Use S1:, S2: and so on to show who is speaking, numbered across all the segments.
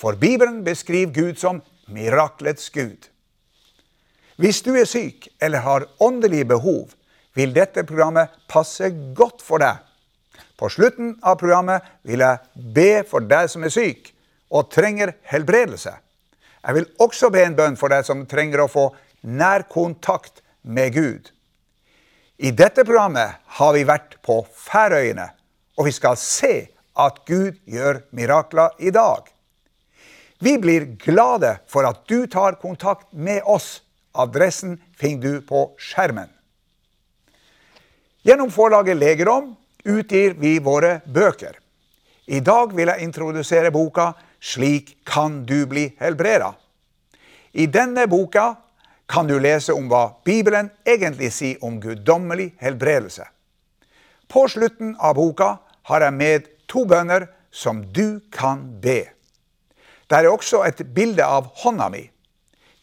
S1: For Bibelen beskriver Gud som miraklets Gud. Hvis du er syk eller har åndelige behov, vil dette programmet passe godt for deg. På slutten av programmet vil jeg be for deg som er syk og trenger helbredelse. Jeg vil også be en bønn for deg som trenger å få nær kontakt med Gud. I dette programmet har vi vært på Færøyene, og vi skal se at Gud gjør mirakler i dag. Vi blir glade for at du tar kontakt med oss. Adressen finner du på skjermen. Gjennom forlaget Legerom utgir vi våre bøker. I dag vil jeg introdusere boka 'Slik kan du bli helbreda'. I denne boka kan du lese om hva Bibelen egentlig sier om guddommelig helbredelse. På slutten av boka har jeg med to bønner som du kan be. Det er også et bilde av hånda mi.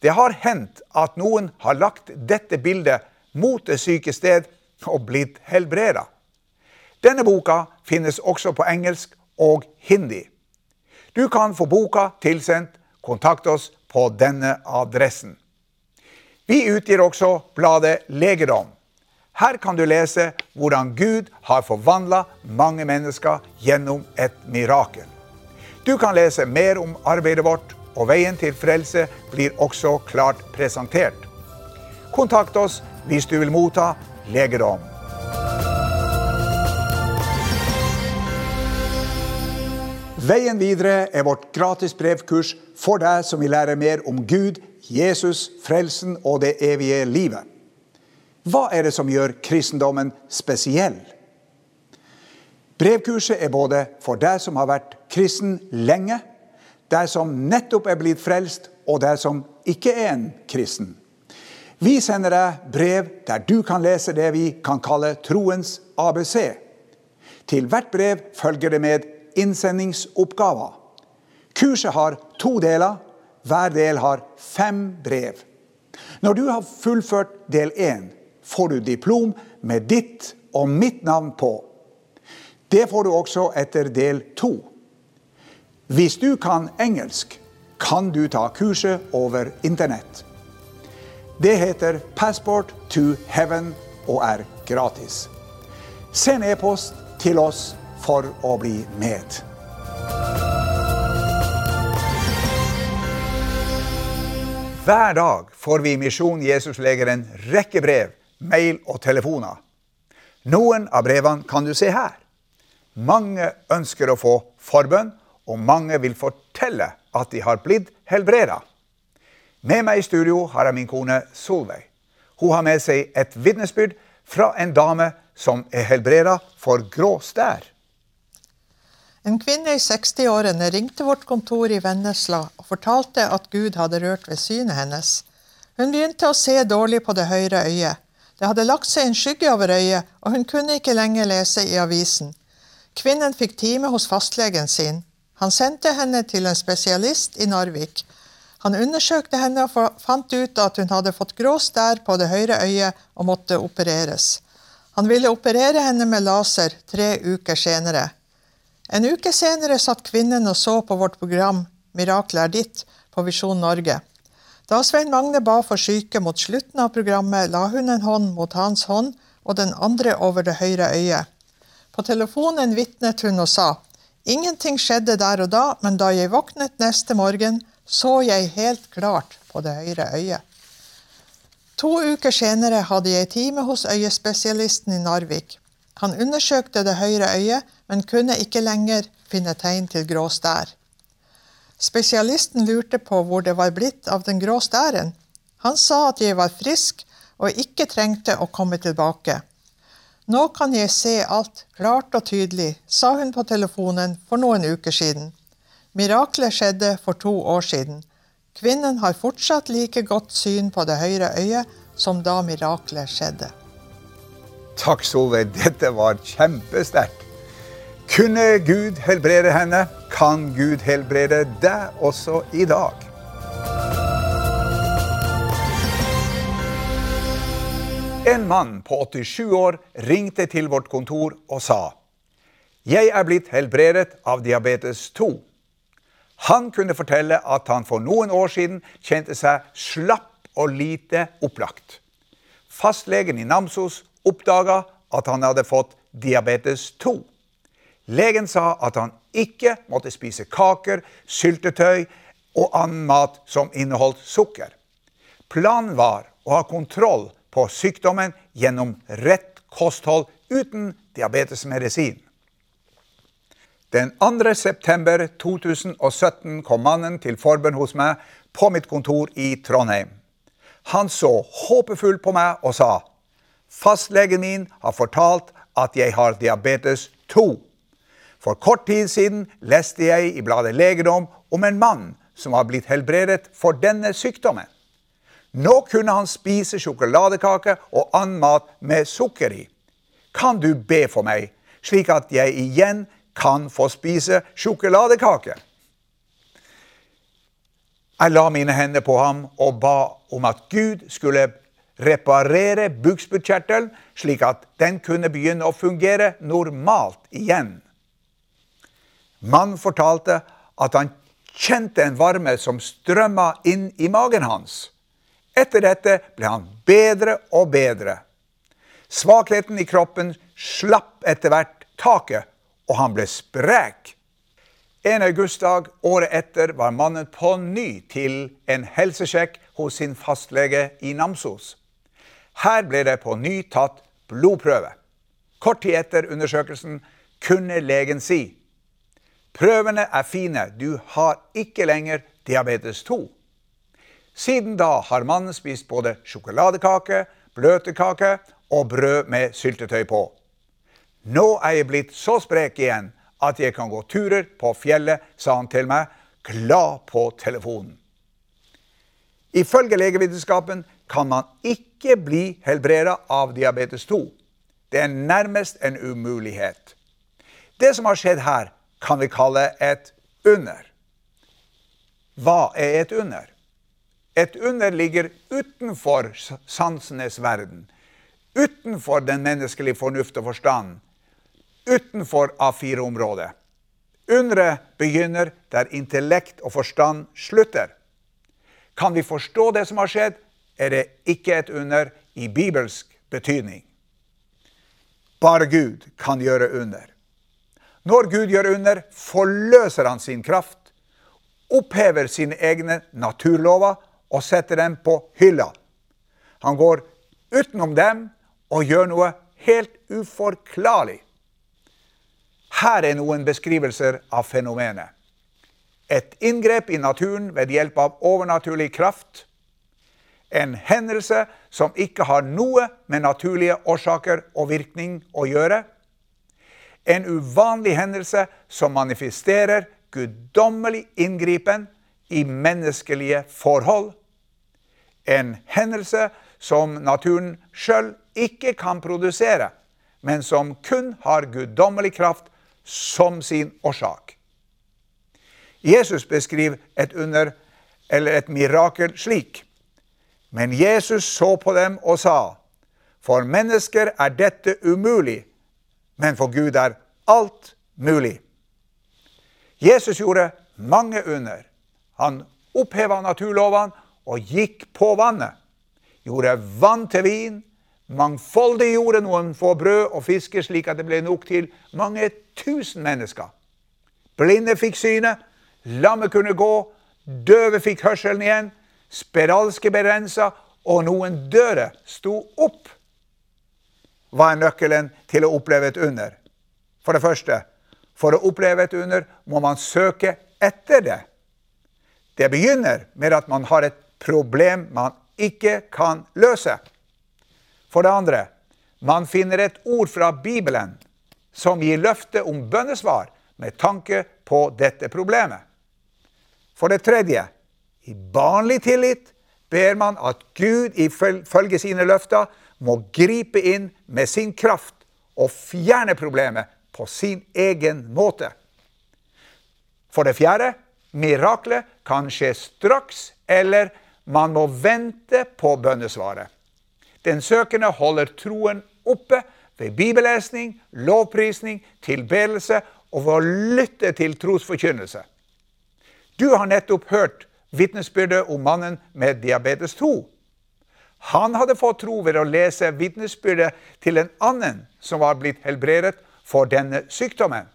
S1: Det har hendt at noen har lagt dette bildet mot det syke sted og blitt helbreda. Denne boka finnes også på engelsk og hindi. Du kan få boka tilsendt. Kontakt oss på denne adressen. Vi utgir også bladet Legedom. Her kan du lese hvordan Gud har forvandla mange mennesker gjennom et mirakel. Du kan lese mer om arbeidet vårt, og veien til frelse blir også klart presentert. Kontakt oss hvis du vil motta legedom. Veien videre er vårt gratis brevkurs for deg som vil lære mer om Gud, Jesus, frelsen og det evige livet. Hva er det som gjør kristendommen spesiell? Brevkurset er både for deg som har vært kristen lenge, deg som nettopp er blitt frelst, og deg som ikke er en kristen. Vi sender deg brev der du kan lese det vi kan kalle troens ABC. Til hvert brev følger det med innsendingsoppgaver. Kurset har to deler. Hver del har fem brev. Når du har fullført del én, får du diplom med ditt og mitt navn på. Det får du også etter del to. Hvis du kan engelsk, kan du ta kurset over Internett. Det heter Passport to Heaven og er gratis. Send e-post til oss for å bli med. Hver dag får vi i Misjon Jesusleger en rekke brev, mail og telefoner. Noen av brevene kan du se her. Mange ønsker å få forbønn, og mange vil fortelle at de har blitt helbreda. Med meg i studio har jeg min kone Solveig. Hun har med seg et vitnesbyrd fra en dame som er helbreda for grå stær.
S2: En kvinne i 60-årene ringte vårt kontor i Vennesla og fortalte at Gud hadde rørt ved synet hennes. Hun begynte å se dårlig på det høyre øyet. Det hadde lagt seg en skygge over øyet, og hun kunne ikke lenger lese i avisen. Kvinnen fikk time hos fastlegen sin. Han sendte henne til en spesialist i Narvik. Han undersøkte henne og fant ut at hun hadde fått grå stær på det høyre øyet og måtte opereres. Han ville operere henne med laser tre uker senere. En uke senere satt kvinnen og så på vårt program Miraklet er ditt på Visjon Norge. Da Svein Magne ba for syke mot slutten av programmet, la hun en hånd mot hans hånd og den andre over det høyre øyet. På telefonen vitnet hun og sa ingenting skjedde der og da, men da jeg våknet neste morgen, så jeg helt klart på det høyre øyet. To uker senere hadde jeg time hos øyespesialisten i Narvik. Han undersøkte det høyre øyet, men kunne ikke lenger finne tegn til grå stær. Spesialisten lurte på hvor det var blitt av den grå stæren. Han sa at jeg var frisk og ikke trengte å komme tilbake. Nå kan jeg se alt klart og tydelig, sa hun på telefonen for noen uker siden. Miraklet skjedde for to år siden. Kvinnen har fortsatt like godt syn på det høyre øyet som da miraklet skjedde.
S1: Takk, Solveig. Dette var kjempesterkt. Kunne Gud helbrede henne, kan Gud helbrede deg også i dag. En mann på 87 år ringte til vårt kontor og sa jeg er blitt helbredet av diabetes 2. Han kunne fortelle at han for noen år siden kjente seg slapp og lite opplagt. Fastlegen i Namsos oppdaga at han hadde fått diabetes 2. Legen sa at han ikke måtte spise kaker, syltetøy og annen mat som inneholdt sukker. Planen var å ha kontroll på sykdommen gjennom rett kosthold uten diabetesmedisin. Den 2. september 2017 kom mannen til forbønn hos meg på mitt kontor i Trondheim. Han så håpefull på meg og sa fastlegen min har fortalt at jeg har diabetes 2. For kort tid siden leste jeg i bladet Legedom om en mann som har blitt helbredet for denne sykdommen. Nå kunne han spise sjokoladekake og annen mat med sukker i. Kan du be for meg, slik at jeg igjen kan få spise sjokoladekake? Jeg la mine hender på ham og ba om at Gud skulle reparere bukspyttkjertelen, slik at den kunne begynne å fungere normalt igjen. Mannen fortalte at han kjente en varme som strømma inn i magen hans. Etter dette ble han bedre og bedre. Svakheten i kroppen slapp etter hvert taket, og han ble sprek. En augustdag året etter var mannen på ny til en helsesjekk hos sin fastlege i Namsos. Her ble det på ny tatt blodprøve. Kort tid etter undersøkelsen kunne legen si prøvene er fine, du har ikke lenger diabetes 2. Siden da har mannen spist både sjokoladekake, bløtkake og brød med syltetøy på. Nå er jeg blitt så sprek igjen at jeg kan gå turer på fjellet, sa han til meg, glad på telefonen. Ifølge legevitenskapen kan man ikke bli helbreda av diabetes 2. Det er nærmest en umulighet. Det som har skjedd her, kan vi kalle et under. Hva er et under? Et under ligger utenfor sansenes verden. Utenfor den menneskelige fornuft og forstand. Utenfor A4-området. Underet begynner der intellekt og forstand slutter. Kan vi forstå det som har skjedd, er det ikke et under i bibelsk betydning. Bare Gud kan gjøre under. Når Gud gjør under, forløser han sin kraft, opphever sine egne naturlover og setter dem på hylla. Han går utenom dem og gjør noe helt uforklarlig. Her er noen beskrivelser av fenomenet. Et inngrep i naturen ved hjelp av overnaturlig kraft. En hendelse som ikke har noe med naturlige årsaker og virkning å gjøre. En uvanlig hendelse som manifesterer guddommelig inngripen i menneskelige forhold en hendelse som naturen sjøl ikke kan produsere, men som kun har guddommelig kraft som sin årsak. Jesus beskriver et under eller et mirakel slik. Men Jesus så på dem og sa, for mennesker er dette umulig, men for Gud er alt mulig. Jesus gjorde mange under. Han oppheva naturlovene og gikk på vannet. Gjorde vann til vin. Mangfoldig gjorde noen få brød og fisker slik at det ble nok til mange tusen mennesker. Blinde fikk synet, lamme kunne gå, døve fikk hørselen igjen, spedalske ble rensa, og noen døde sto opp. Hva er nøkkelen til å oppleve et under? For det første, for å oppleve et under må man søke etter det. Det begynner med at man har et problem man ikke kan løse. For det andre, man finner et ord fra Bibelen som gir løfte om bønnesvar med tanke på dette problemet. For det tredje, I barnlig tillit ber man at Gud ifølge sine løfter må gripe inn med sin kraft og fjerne problemet på sin egen måte. For det fjerde miraklet kan skje straks, eller man må vente på bønnesvaret. Den søkende holder troen oppe ved bibellesning, lovprisning, tilbedelse og ved å lytte til trosforkynnelse. Du har nettopp hørt vitnesbyrdet om mannen med diabetes 2. Han hadde fått tro ved å lese vitnesbyrdet til en annen som var blitt helbredet for denne sykdommen.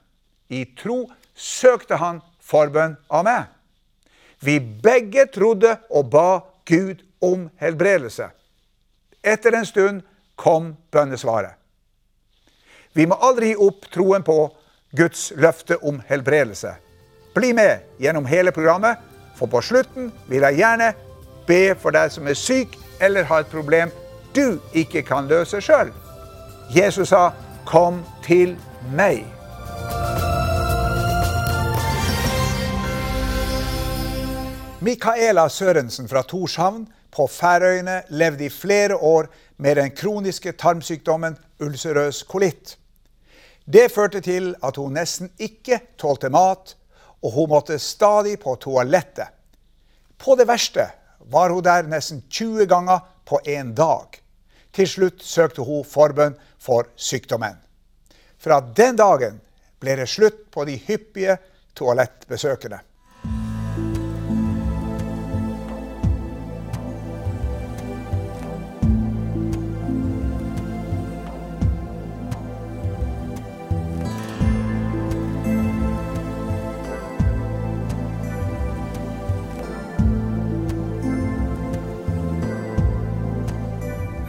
S1: I tro søkte han forbønn av meg. Vi begge trodde og ba Gud om helbredelse. Etter en stund kom bønnesvaret. Vi må aldri gi opp troen på Guds løfte om helbredelse. Bli med gjennom hele programmet, for på slutten vil jeg gjerne be for deg som er syk eller har et problem du ikke kan løse sjøl. Jesus sa, 'Kom til meg'. Mikaela Sørensen fra Torshavn på Færøyene levde i flere år med den kroniske tarmsykdommen ulcerøs kolitt. Det førte til at hun nesten ikke tålte mat, og hun måtte stadig på toalettet. På det verste var hun der nesten 20 ganger på én dag. Til slutt søkte hun forbønn for sykdommen. Fra den dagen ble det slutt på de hyppige toalettbesøkene.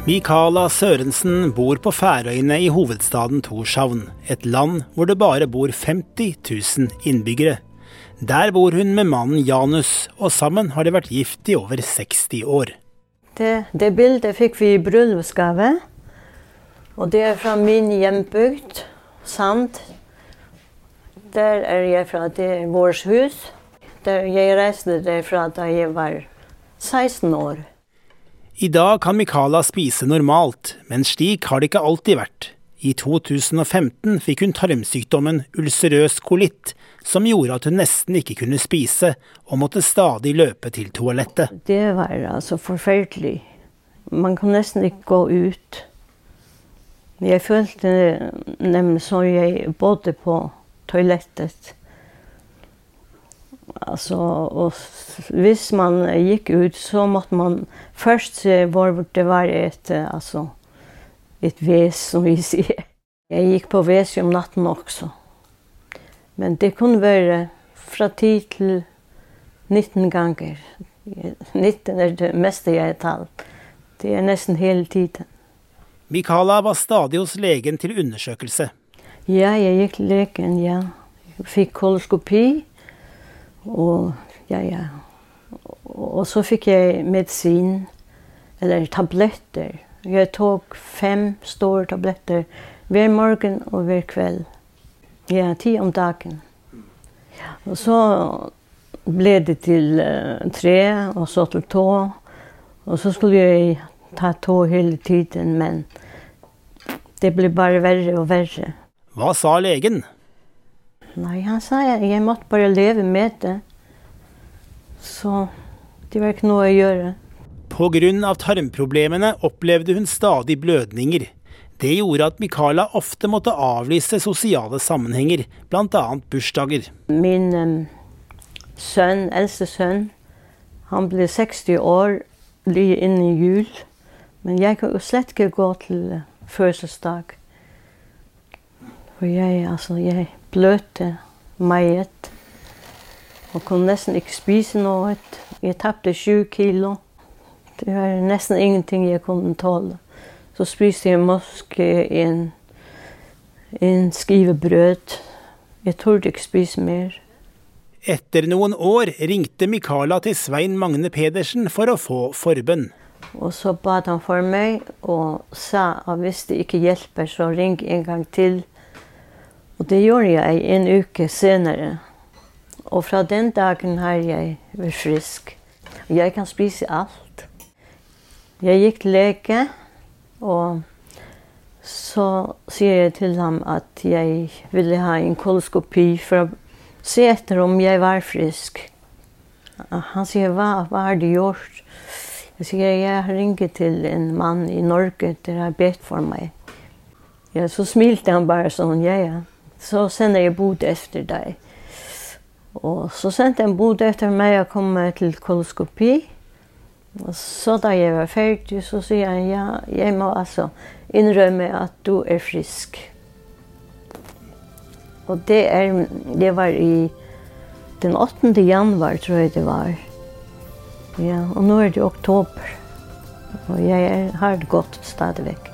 S3: Mikaela Sørensen bor på Færøyene i hovedstaden Torshavn, et land hvor det bare bor 50 000 innbyggere. Der bor hun med mannen Janus, og sammen har de vært gift i over 60 år.
S4: Det, det bildet fikk vi i bryllupsgave. Og det er fra min hjembygd, Sand. Der er jeg fra. Det er vårt hus. Der jeg reiste derfra da jeg var 16 år.
S3: I dag kan Mikaela spise normalt, men slik har det ikke alltid vært. I 2015 fikk hun tarmsykdommen ulcerøs kolitt, som gjorde at hun nesten ikke kunne spise, og måtte stadig løpe til toalettet.
S4: Det var altså forferdelig. Man kan nesten ikke gå ut. Jeg følte nemlig som jeg både på toalettet. Altså, hvis man gikk ut, så måtte man først se hvor det var et, altså, et ves, som vi sier. Jeg gikk på ves om natten også. Men det kunne være fra 10 til 19 ganger. 19 er det meste jeg har talt. Det er nesten hele tiden.
S3: Mikala var stadig hos legen til undersøkelse.
S4: Ja, jeg gikk til legen, ja. Jeg fikk koloskopi. Og ja, ja. Og så fikk jeg medisin, eller tabletter. Jeg tok fem store tabletter hver morgen og hver kveld. Ja, ti om dagen. Og så ble det til uh, tre, og så til to. Og så skulle jeg ta to hele tiden, men det ble bare verre og verre.
S3: Hva sa legen?
S4: Nei, han sa jeg, jeg måtte bare leve med det. Så det var ikke noe å gjøre.
S3: Pga. tarmproblemene opplevde hun stadig blødninger. Det gjorde at Mikaela ofte måtte avlyse sosiale sammenhenger, bl.a. bursdager.
S4: Min um, sønn, eldste sønn, han ble 60 år like innen jul. Men jeg kan jo slett ikke gå til fødselsdag. For jeg, altså, jeg bløte meget. Og kunne nesten ikke spise noe. Jeg tapte 7 kilo. Det var nesten ingenting jeg kunne tåle. Så spiste jeg måske en, en skive brød. Jeg torde ikke spise mer.
S3: Etter noen år ringte Mikala til Svein Magne Pedersen for å få forbønn.
S4: Og så ba han for meg og sa at hvis det ikke hjelper, så ring en gang til. Og det gjorde jeg en uke senere. Og fra den dagen har jeg vært frisk. Jeg kan spise alt. Jeg gikk til lege, og så sier jeg til ham at jeg ville ha en koloskopi for å se etter om jeg var frisk. Han sier, hva, hva har du gjort? Jeg sier, jeg har ringet til en mann i Norge, der har bedt for meg. Ja, så smilte han bare sånn, ja, ja. så sender jag bod efter dig. Och så sände en bod efter mig att komma till koloskopi. Och så där jag var färdig så säger han, ja, jag må alltså inrömma att du är frisk. Och det, är, det var i den 8 januari tror jag det var. Ja, och nu är det oktober. Och jag har det gott stadigväck.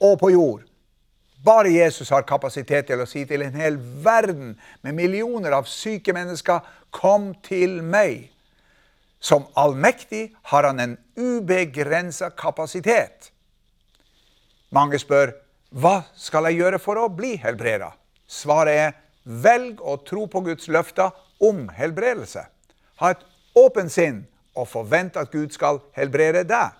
S1: og på jord'. Bare Jesus har kapasitet til å si til en hel verden med millioner av syke mennesker, 'Kom til meg'. Som allmektig har han en ubegrensa kapasitet. Mange spør, 'Hva skal jeg gjøre for å bli helbreda?' Svaret er, velg å tro på Guds løfter om helbredelse. Ha et åpent sinn og forvent at Gud skal helbrede deg.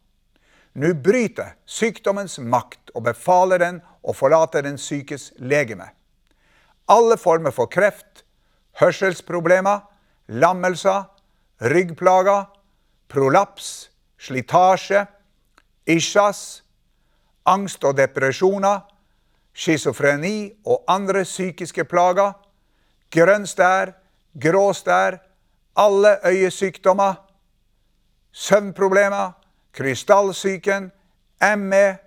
S1: Nå bryter sykdommens makt og befaler den å forlate den sykes legeme. Alle former for kreft, hørselsproblemer, lammelser, ryggplager, prolaps, slitasje, isjas, angst og depresjoner, schizofreni og andre psykiske plager, grønn stær, grå stær, alle øyesykdommer, søvnproblemer, krystallsyken, ME,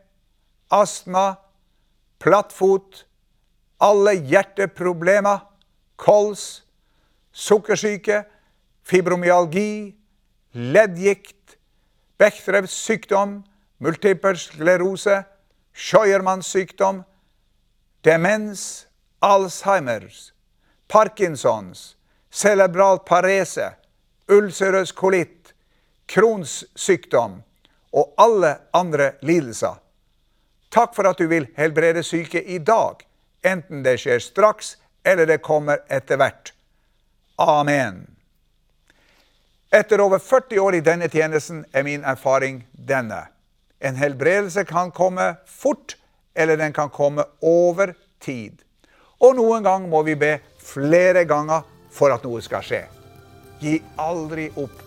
S1: astma, plattfot, alle hjerteproblemer, kols, sukkersyke, fibromyalgi, leddgikt, Bechdrevs sykdom, multiple sklerose, Scheuermanns sykdom, demens, Alzheimers, Parkinsons, cerebral parese, ulcerøs kolitt, Crohns sykdom og alle andre lidelser. Takk for at du vil helbrede syke i dag, enten det skjer straks eller det kommer etter hvert. Amen. Etter over 40 år i denne tjenesten er min erfaring denne. En helbredelse kan komme fort, eller den kan komme over tid. Og noen gang må vi be flere ganger for at noe skal skje. Gi aldri opp.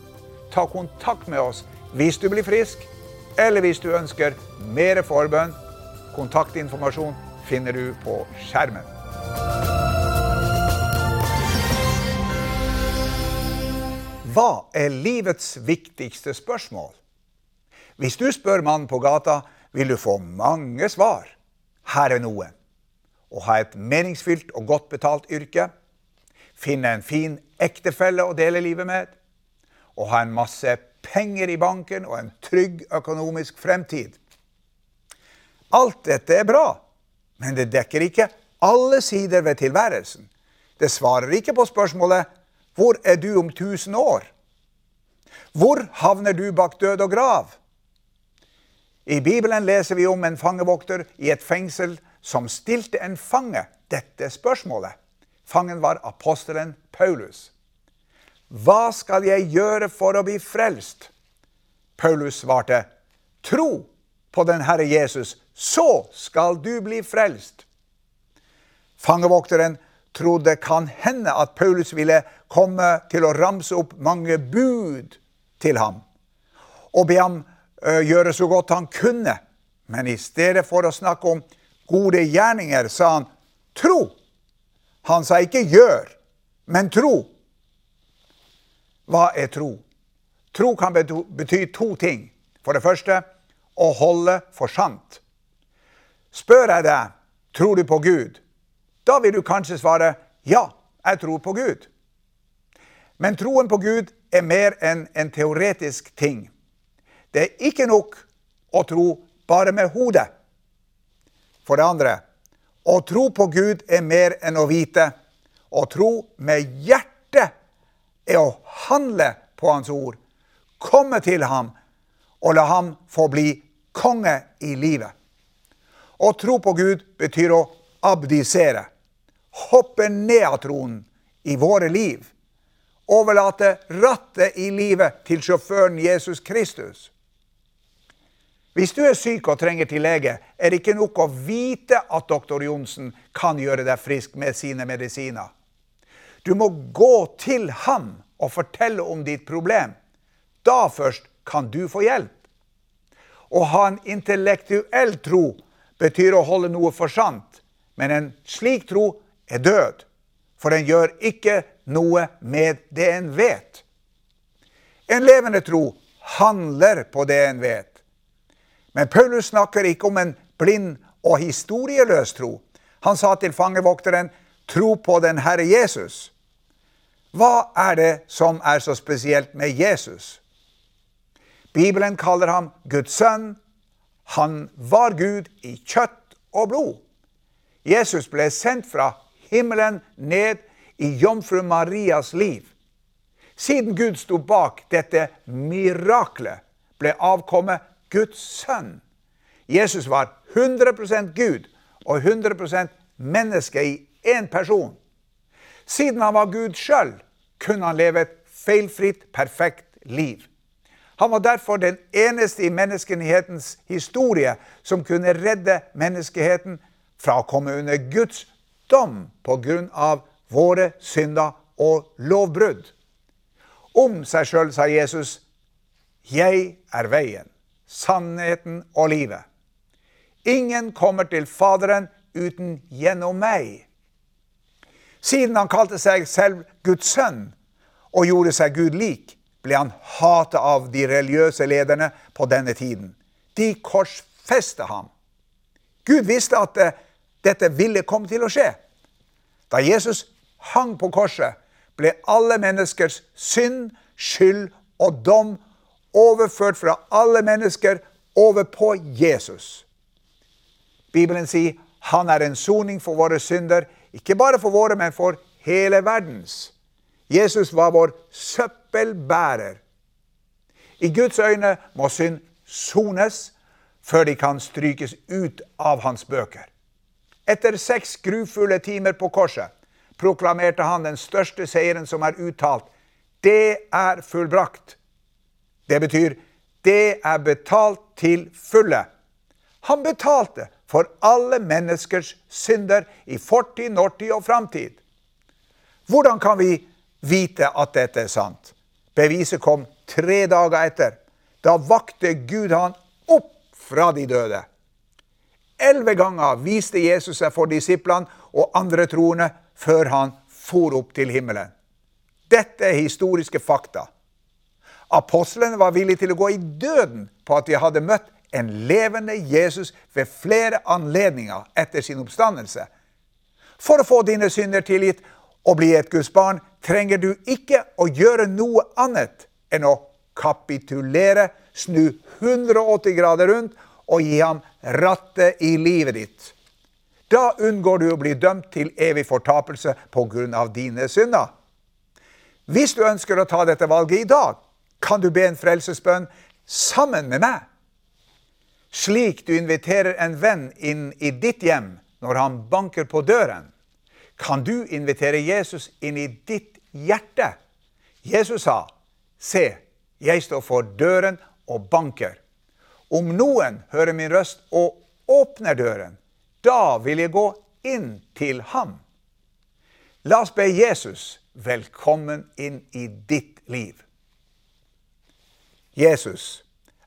S1: Ta kontakt med oss hvis du blir frisk, eller hvis du ønsker mer forbønn. Kontaktinformasjon finner du på skjermen. Hva er livets viktigste spørsmål? Hvis du spør mannen på gata, vil du få mange svar. Her er noen. Å ha et meningsfylt og godt betalt yrke. Finne en fin ektefelle å dele livet med. Å ha en masse penger i banken og en trygg økonomisk fremtid. Alt dette er bra, men det dekker ikke alle sider ved tilværelsen. Det svarer ikke på spørsmålet 'Hvor er du om 1000 år?' Hvor havner du bak død og grav? I Bibelen leser vi om en fangevokter i et fengsel som stilte en fange dette spørsmålet. Fangen var apostelen Paulus. Hva skal jeg gjøre for å bli frelst? Paulus svarte, tro på den Herre Jesus, så skal du bli frelst. Fangevokteren trodde kan hende at Paulus ville komme til å ramse opp mange bud til ham og be ham gjøre så godt han kunne. Men i stedet for å snakke om gode gjerninger, sa han tro. Han sa ikke gjør, men tro. Hva er tro? Tro kan bety to ting. For det første å holde for sant. Spør jeg deg tror du på Gud, da vil du kanskje svare ja, jeg tror på Gud. Men troen på Gud er mer enn en teoretisk ting. Det er ikke nok å tro bare med hodet. For det andre å tro på Gud er mer enn å vite. Å tro med hjertet er å handle på Hans ord, komme til ham og la ham få bli konge i livet. Å tro på Gud betyr å abdisere. Hoppe ned av tronen i våre liv. Overlate rattet i livet til sjåføren Jesus Kristus. Hvis du er syk og trenger til lege, er det ikke nok å vite at doktor Johnsen kan gjøre deg frisk med sine medisiner. Du må gå til ham og fortelle om ditt problem. Da først kan du få hjelp. Å ha en intellektuell tro betyr å holde noe for sant, men en slik tro er død, for den gjør ikke noe med det en vet. En levende tro handler på det en vet. Men Paulus snakker ikke om en blind og historieløs tro. Han sa til fangevokteren, 'Tro på den Herre Jesus'. Hva er det som er så spesielt med Jesus? Bibelen kaller ham Guds sønn. Han var Gud i kjøtt og blod. Jesus ble sendt fra himmelen ned i jomfru Marias liv. Siden Gud sto bak dette miraklet, ble avkommet Guds sønn. Jesus var 100% Gud og 100 menneske i én person. Siden han var Gud sjøl, kunne han leve et feilfritt, perfekt liv. Han var derfor den eneste i menneskehetens historie som kunne redde menneskeheten fra å komme under Guds dom pga. våre synder og lovbrudd. Om seg sjøl sa Jesus, 'Jeg er veien, sannheten og livet'. Ingen kommer til Faderen uten gjennom meg. Siden han kalte seg selv Guds sønn og gjorde seg Gud lik, ble han hatet av de religiøse lederne på denne tiden. De korsfeste ham. Gud visste at eh, dette ville komme til å skje. Da Jesus hang på korset, ble alle menneskers synd, skyld og dom overført fra alle mennesker over på Jesus. Bibelen sier han er en soning for våre synder, ikke bare for våre, men for hele verdens. Jesus var vår søppelbærer. I Guds øyne må synd sones før de kan strykes ut av hans bøker. Etter seks grufulle timer på korset proklamerte han den største seieren som er uttalt. Det er fullbrakt. Det betyr det er betalt til fulle. Han betalte for alle menneskers synder i fortid, nåtid og framtid. Hvordan kan vi vite at dette er sant. Beviset kom tre dager etter. Da vakte Gud han opp fra de døde. Elleve ganger viste Jesus seg for disiplene og andre troende før han for opp til himmelen. Dette er historiske fakta. Apostlene var villige til å gå i døden på at de hadde møtt en levende Jesus ved flere anledninger etter sin oppstandelse. For å få dine synder tilgitt og bli et Guds barn trenger du ikke å gjøre noe annet enn å kapitulere, snu 180 grader rundt og gi ham rattet i livet ditt. Da unngår du å bli dømt til evig fortapelse pga. dine synder. Hvis du ønsker å ta dette valget i dag, kan du be en frelsesbønn sammen med meg. Slik du inviterer en venn inn i ditt hjem når han banker på døren kan du invitere Jesus inn i ditt hjerte. Jesus sa, 'Se, jeg står for døren og banker.' Om noen hører min røst og åpner døren, da vil jeg gå inn til ham. La oss be Jesus velkommen inn i ditt liv. Jesus,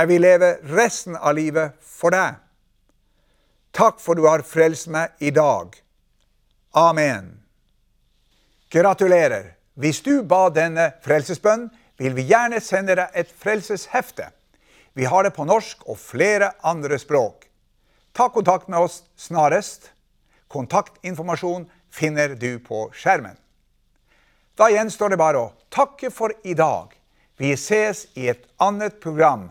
S1: Jeg vil leve resten av livet for deg. Takk for du har frelst meg i dag. Amen. Gratulerer. Hvis du ba denne frelsesbønnen, vil vi gjerne sende deg et frelseshefte. Vi har det på norsk og flere andre språk. Ta kontakt med oss snarest. Kontaktinformasjon finner du på skjermen. Da gjenstår det bare å takke for i dag. Vi ses i et annet program.